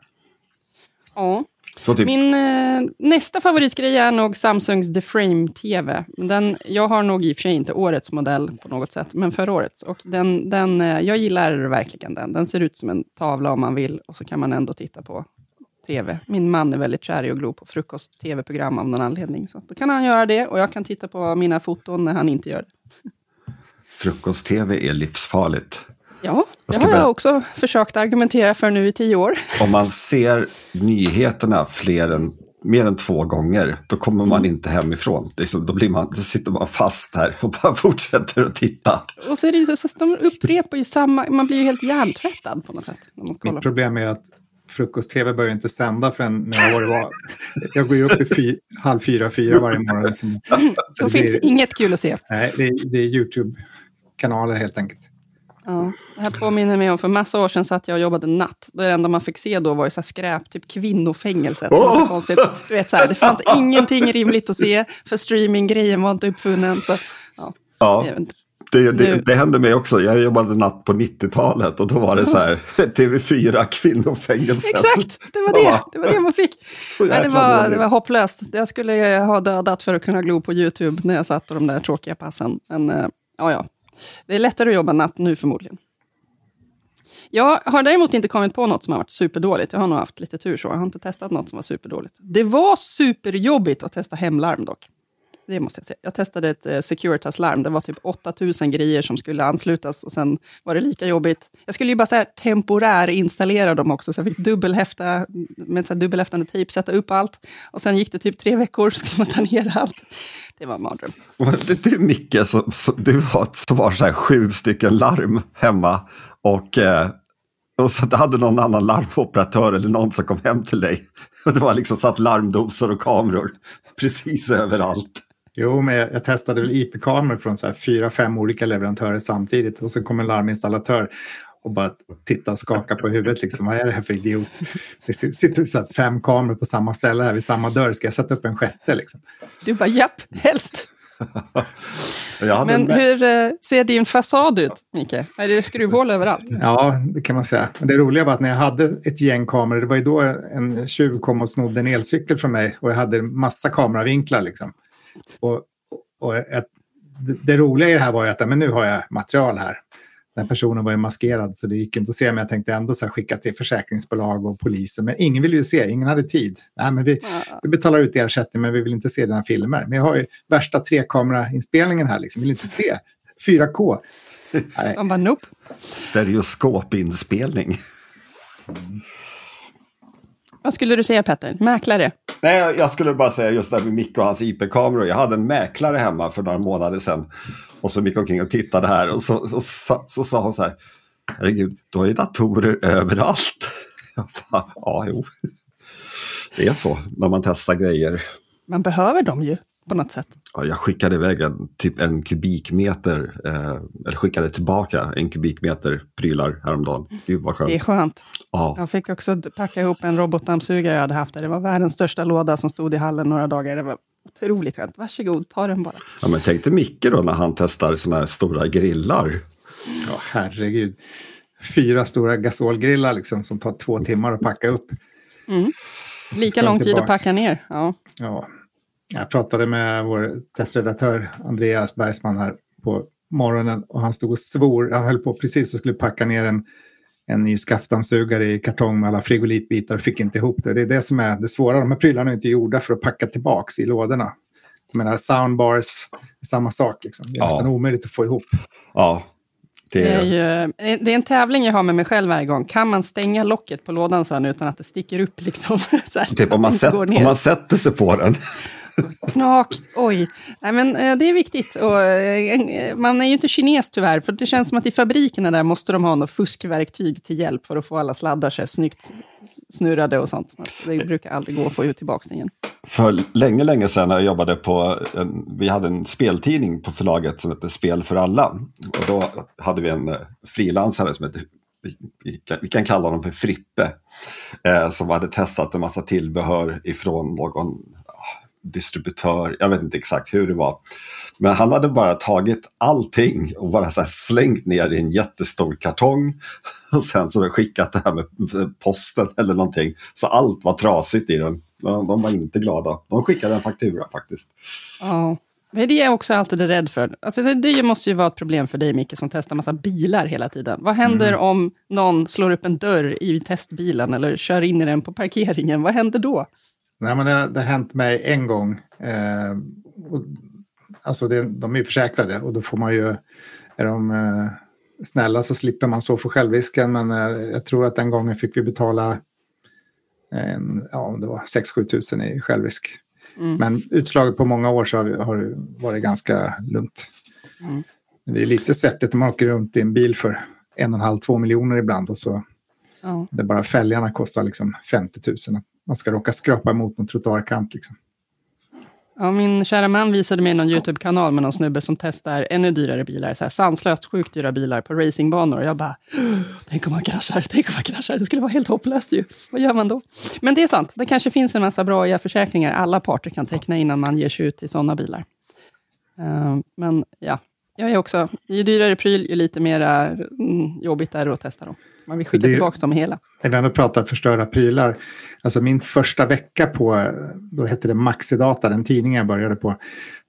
Ja. Typ, Min eh, nästa favoritgrej är nog Samsungs The Frame TV. Den, jag har nog i och för sig inte årets modell på något sätt, men förra årets. Och den, den, eh, jag gillar verkligen den. Den ser ut som en tavla om man vill, och så kan man ändå titta på TV. Min man är väldigt kär i att glo på frukost-TV-program av någon anledning. Så då kan han göra det, och jag kan titta på mina foton när han inte gör det. Frukost-tv är livsfarligt. Ja, Jag det har jag också försökt argumentera för nu i tio år. Om man ser nyheterna fler än, mer än två gånger, då kommer man inte hemifrån. Liksom, då, blir man, då sitter man fast här och bara [laughs] fortsätter att titta. Och så är det ju så, så de upprepar ju samma, man blir ju helt hjärntvättad på något sätt. När man Mitt problem är att frukost-tv börjar inte sända förrän när jag var. Jag går ju upp i fy, halv fyra, fyra varje morgon. Liksom. [laughs] Så Då det finns det inget kul att se. Nej, det är, det är YouTube-kanaler helt enkelt. Ja, det här påminner mig om, för massa år sedan satt jag och jobbade natt. Då det enda man fick se då var ju så skräp, typ kvinnofängelset. Åh! konstigt. Du vet, så här, det fanns [laughs] ingenting rimligt att se, för streaminggrejen var inte uppfunnen. Så, ja, Ja, det, det, det hände mig också. Jag jobbade natt på 90-talet och då var det så här, [laughs] TV4 kvinnofängelset. Exakt, det var det, det var det man fick. Nej, det, var, det var hopplöst. Jag skulle ha dödat för att kunna glo på YouTube när jag satt och de där tråkiga passen. Men eh, ja, ja. Det är lättare att jobba natt nu förmodligen. Jag har däremot inte kommit på något som har varit superdåligt. Jag har nog haft lite tur så. Jag har inte testat något som var superdåligt. Det var superjobbigt att testa hemlarm dock. Det måste jag säga. Jag testade ett eh, Securitas-larm. Det var typ 8000 grejer som skulle anslutas och sen var det lika jobbigt. Jag skulle ju bara så här temporär installera dem också, så jag fick dubbelhäfta, med så här dubbelhäftande tejp sätta upp allt. Och sen gick det typ tre veckor, [laughs] så skulle man ta ner allt. Det var en mardröm. Var du Micke, som, som, du har, som har så här sju stycken larm hemma och, eh, och så hade någon annan larmoperatör eller någon som kom hem till dig. Och [laughs] det var liksom satt larmdosor och kameror [laughs] precis överallt. Jo, men jag, jag testade väl IP-kameror från så här fyra, fem olika leverantörer samtidigt. Och så kom en larminstallatör och bara titta och skaka på huvudet. Liksom. Vad är det här för idiot? Det sitter så fem kameror på samma ställe här vid samma dörr. Ska jag sätta upp en sjätte? Liksom? Du bara, japp, helst. [laughs] Men en- hur eh, ser din fasad ut, Micke? Är det skruvhål överallt? Ja, det kan man säga. Men det roliga var att när jag hade ett gäng kameror, det var ju då en tjuv kom och snodde en elcykel från mig och jag hade massa kameravinklar. Liksom. Och, och ett, det, det roliga i det här var ju att men nu har jag material här. Den personen var ju maskerad så det gick inte att se, men jag tänkte ändå så här, skicka till försäkringsbolag och polisen. Men ingen ville ju se, ingen hade tid. Nej, men vi, Ja. vi betalar ut ersättning, men vi vill inte se dina filmer. Men jag har ju värsta trekamerainspelningen här, liksom. vill inte se. 4K. [laughs] Nej, De bara, nope. Stereoskopinspelning. Vad skulle du säga, Petter? Mäklare? Nej, jag skulle bara säga just det här med Micke och hans IP-kameror. Jag hade en mäklare hemma för några månader sedan. Och så gick omkring och tittade här och så, och så, så sa hon så här. Herregud, du har ju datorer överallt. [laughs] Jag bara, ja, jo. Det är så när man testar grejer. Man behöver dem ju, på något sätt. Ja, jag skickade iväg en, typ en kubikmeter, eh, eller skickade tillbaka en kubikmeter prylar häromdagen. Gud vad skönt. Det är skönt. Ja. Jag fick också packa ihop en robotdammsugare jag hade haft där. Det var världens största låda som stod i hallen några dagar. Det var otroligt skönt. Varsågod, ta den bara. ja, men tänk dig Micke då när han testar sådana här stora grillar. Ja, herregud. Fyra stora gasolgrillar liksom, som tar två timmar att packa upp. Lika ska lång tid att packa ner. Ja. Ja. Jag pratade med vår testredaktör Andreas Bergsman här på morgonen och han stod och svor. Han höll på precis och skulle packa ner en, en ny skaftdammsugare i kartong med alla frigolitbitar och fick inte ihop det. Det är det som är det svåra. De här prylarna är inte gjorda för att packa tillbaks i lådorna. Jag menar, soundbars, samma sak. Liksom. Det är Ja. nästan omöjligt att få ihop. Ja, det Det, är, ju, det är en tävling jag har med mig själv varje gång. Kan man stänga locket på lådan sen utan att det sticker upp? Liksom, [laughs] så här, typ om man, sätt, går ner? om man sätter sig på den. Knak, oj. Nej, men, eh, det är viktigt. Och, eh, eh, man är ju inte kines tyvärr, för det känns som att i fabrikerna där måste de ha något fuskverktyg till hjälp för att få alla sladdar så snyggt snurrade och sånt. Det brukar aldrig gå att få ut tillbaka det igen. För länge, länge sedan när jag jobbade på, en, vi hade en speltidning på förlaget som hette Spel för alla. Och då hade vi en frilansare som hette, vi, kan, vi kan kalla honom för Frippe, eh, som hade testat en massa tillbehör ifrån någon, distributör, jag vet inte exakt hur det var. Men han hade bara tagit allting och bara så slängt ner i en jättestor kartong. [laughs] Och sen så skickat det här med posten eller någonting. Så allt var trasigt i den. De, var inte glada. De skickade en faktura faktiskt. Ja. Men det är jag också alltid rädd för. Alltså det, det måste ju vara ett problem för dig, Micke, som testar massa bilar hela tiden. Vad händer mm. om någon slår upp en dörr i testbilen eller kör in i den på parkeringen? Vad händer då? Nej, men det, det har hänt mig en gång. Eh, och, alltså det, de är försäkrade och då får man ju... Är de eh, snälla så slipper man så för självrisken. Men eh, jag tror att den gången fick vi betala en, ja, det var 6-7 tusen i självrisk. Mm. Men utslaget på många år så har, det varit ganska lugnt. Mm. Det är lite svettigt när man åker runt i en bil för en och en halv, två miljoner ibland och så ja. det bara fälgarna kostar liksom 50 000. Man ska råka skrapa emot någon trottoarkant. Liksom. Ja, min kära man visade mig någon YouTube-kanal med någon snubbe som testar ännu dyrare bilar, så här sanslöst sjukt dyra bilar på racingbanor. Och jag bara, tänk om man kraschar, tänk om man kraschar, det skulle vara helt hopplöst ju. Vad gör man då? Men det är sant, det kanske finns en massa bra försäkringar alla parter kan teckna innan man ger sig ut i sådana bilar. Uh, men ja, jag är också, ju dyrare pryl, ju lite mer mm, jobbigt är det att testa dem. Man vill skicka tillbaka dem hela. När vi ändå pratar förstörda prylar. Alltså min första vecka på, då hette det Maxidata, den tidningen jag började på.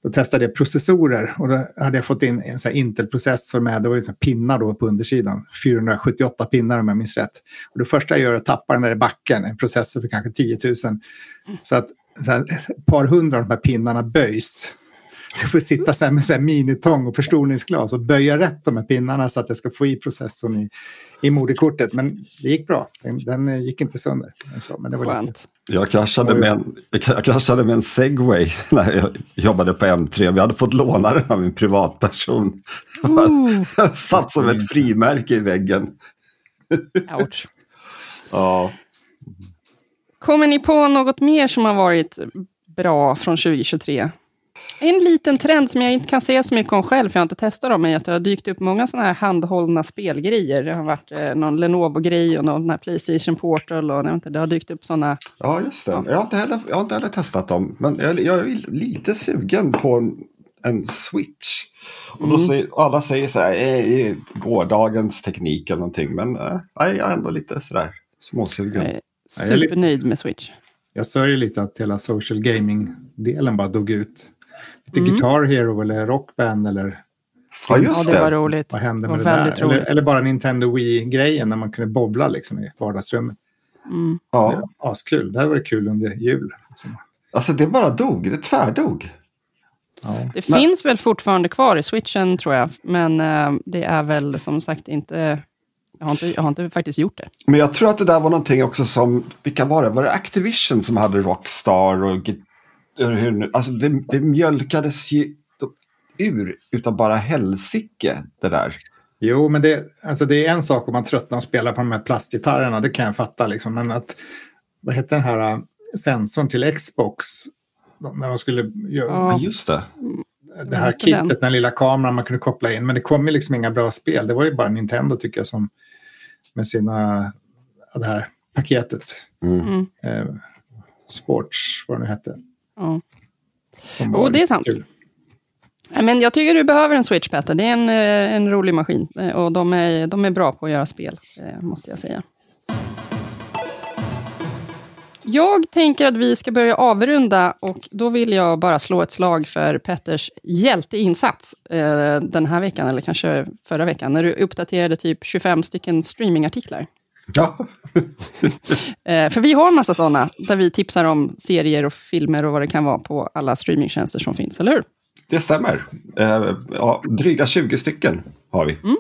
Då testade jag processorer och då hade jag fått in en Intel-processor med, det var ju pinnar då på undersidan. 478 pinnar om jag minns rätt. Och det första jag gör är att tappa den där i backen, en processor för kanske 10 000. Så att så här, ett par hundra av de här pinnarna böjs. [laughs] Jag får sitta så här med så här minitång och förstoringsglas och böja rätt de här pinnarna så att jag ska få i processorn i, i moderkortet. Men det gick bra. Den, den gick inte sönder. Så, men det var Skönt. Jag kraschade, med en, jag kraschade med en segway [laughs] när jag jobbade på M3. Vi hade fått låna den av en privatperson. [laughs] Uh. satt som ett frimärke i väggen. Ouch. ja. Kommer ni på något mer som har varit bra från 2023? En liten trend som jag inte kan säga så mycket om själv, för jag har inte testat dem, är att det har dykt upp många sådana här handhållna spelgrejer. Det har varit eh, någon Lenovo-grej och någon Playstation Portal och inte, det har dykt upp sådana. Ja, just det. Ja. Jag, har inte heller, jag har inte heller testat dem, men jag, jag är lite sugen på en, en Switch. Och då mm. säger, alla säger så här, eh, gårdagens teknik eller någonting, men eh, jag är ändå lite sådär småsugen. Jag är supernöjd med Switch. Jag sörjer lite att hela social gaming-delen bara dog ut. Lite mm. Guitar Hero eller Rockband eller... Ja, just det. Ja, det var roligt. Vad hände med det, det där? Eller, eller, bara Nintendo Wii-grejen när man kunde bobbla liksom i vardagsrummet. Mm. Ja. Askul. Det här var det kul under jul. Liksom. Alltså det bara dog, det tvärdog. Ja. Det men... finns väl fortfarande kvar i switchen tror jag, men uh, det är väl som sagt inte jag har, inte, jag har inte faktiskt gjort det. Men jag tror att det där var någonting också som, vilka var det? Var det Activision som hade Rockstar och alltså det, det mjölkades ju ur utav bara helsike det där. Jo, men det, alltså det är en sak om man tröttnar och spelar på de här plastgitarrerna, det kan jag fatta. Liksom. Men att, vad heter den här äh, sensorn till Xbox? När de skulle göra... Ja, just det. Det här kittet, den. den lilla kameran man kunde koppla in. Men det kom ju liksom inga bra spel. Det var ju bara Nintendo tycker jag som med sina, det här paketet. Mm. Eh, sports, vad det nu hette. Ja. Och det är sant. Kul. Men jag tycker du behöver en Switch, Petter. Det är en, eh, en rolig maskin. Eh, och de är, de är bra på att göra spel, eh, måste jag säga. Jag tänker att vi ska börja avrunda och då vill jag bara slå ett slag för Petters hjälteinsats eh, den här veckan, eller kanske förra veckan, när du uppdaterade typ 25 stycken streamingartiklar. Ja. [laughs] eh, för vi har en massa sådana, där vi tipsar om serier och filmer och vad det kan vara på alla streamingtjänster som finns, eller hur? Det stämmer. Eh, ja, dryga 20 stycken har vi. Mm.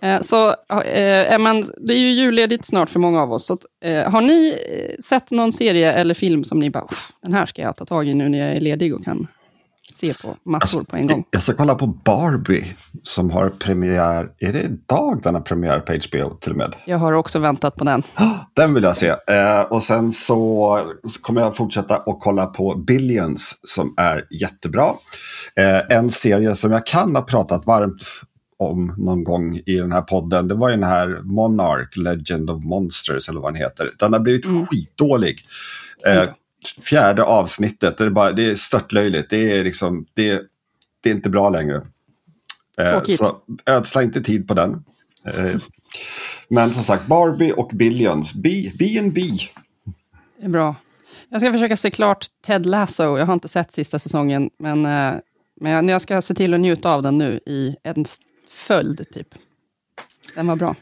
Eh, så eh, man, det är ju julledigt snart för många av oss. Så, eh, har ni sett någon serie eller film som ni bara, den här ska jag ta tag i nu när jag är ledig och kan se på massor alltså, på en gång. Jag ska kolla på Barbie som har premiär, är det idag den har premiär på HBO till och med? Jag har också väntat på den. Den vill jag se. Eh, och sen så, kommer jag fortsätta att kolla på Billions som är jättebra. Eh, en serie som jag kan ha pratat varmt om någon gång i den här podden. Det var ju den här Monarch, Legend of Monsters eller vad den heter. Den har blivit mm. skitdålig. Eh, fjärde avsnittet. Det är, bara, det är störtlöjligt. Det är, liksom, det, det är inte bra längre. Eh, Tråkigt. så ödsla inte tid på den. Eh, men som sagt, Barbie och Billions. B, är bra. Jag ska försöka se klart Ted Lasso. Jag har inte sett sista säsongen, men, eh, men jag ska se till att njuta av den nu i en följd, typ. Den var bra.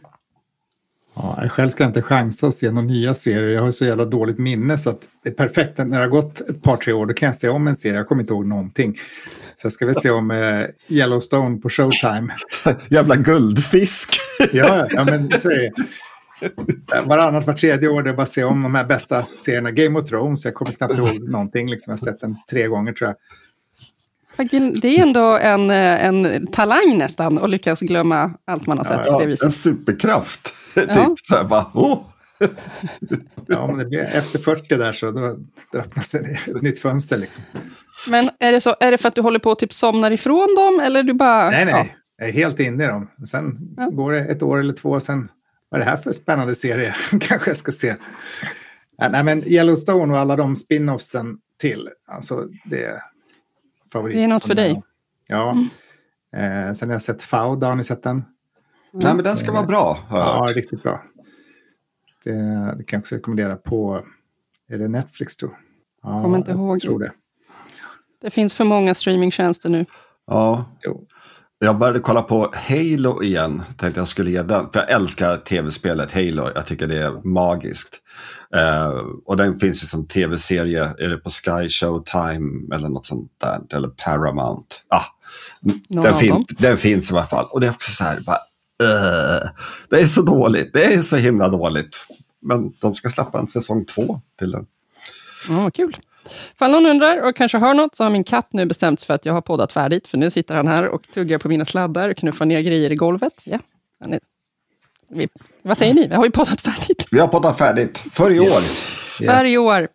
Ja, jag själv ska inte chansa att se några nya serier. Jag har så jävla dåligt minne så att det är perfekt. När det har gått ett par, tre år då kan jag se om en serie. Jag kommer inte ihåg någonting. Så jag ska väl se om eh, Yellowstone på Showtime. [laughs] Jävla guldfisk. [laughs] Ja, ja men så är det. Varannat, var tredje år, det är bara att se om de här bästa serierna. Game of Thrones, jag kommer knappt ihåg någonting. Liksom. Jag har sett den tre gånger tror jag. Det är ändå en, eh, en talang nästan att lyckas glömma allt man har sett Ja, det en superkraft. Ja. typ så här bara, oh. Ja, men det blir, efter 40 där så då, då öppnas ett nytt fönster. Liksom. Men är det, så, är det för att du håller på att typ somnar ifrån dem, eller du bara... Nej, nej, Ja. jag är helt inne i dem. Sen Ja. går det ett år eller två, sen vad är det här för spännande serie? [laughs] Kanske jag ska se. Nej, Nej, men Yellowstone och alla de spin-offsen till, alltså det är favorit. Det är något för dig. Mm. Ja. Eh, sen har jag sett Fauda, har ni sett den? Nej, men den ska vara bra. har jag Ja, hört. riktigt bra. Det, det kan jag också rekommendera på, är det Netflix tror jag? Ja, Kommer inte jag ihåg. tror det. Det finns för många streamingtjänster nu. ja. Jo. Jag började kolla på Halo igen. Tänkte jag skulle ge den. För jag älskar tv-spelet Halo. Jag tycker det är magiskt. Eh, och den finns ju som tv-serie. Är det på Sky Showtime eller något sånt där? Eller Paramount. Ah, Någon den, av fin- dem. den finns i alla fall. Och det är också så här. Bara, eh, det är så dåligt. Det är så himla dåligt. Men de ska släppa en säsong två till den. Ja, kul. Ifall någon undrar och kanske hör något så har min katt nu bestämt sig för att jag har poddat färdigt. För nu sitter han här och tuggar på mina sladdar och knuffar ner grejer i golvet. Ja, han är, vi, vad säger ni? Vi har ju poddat färdigt. Vi har poddat färdigt för i år. För i år.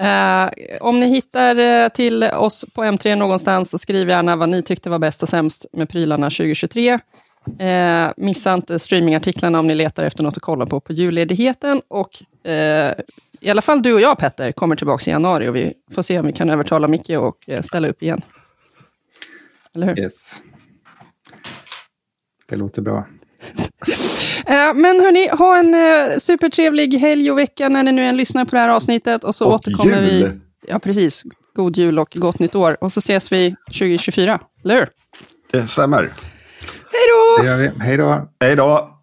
Eh, om ni hittar eh, till oss på M3 någonstans så skriv gärna vad ni tyckte var bäst och sämst med prylarna 2023. Eh, missa inte streamingartiklarna om ni letar efter något att kolla på på julledigheten. Och eh, i alla fall du och jag Petter kommer tillbaka i januari och vi får se om vi kan övertala Micke och eh, ställa upp igen. Eller hur? Yes. Det låter bra. [laughs] Eh, men hörni, ha en eh, supertrevlig helg och vecka när ni nu än lyssnar på det här avsnitet. Och så Och återkommer vi. jul. Ja, precis. God jul och gott nytt år. Och så ses vi 2024. Eller hur? Det stämmer. Hej då! Det gör vi. Hej då! Hej då!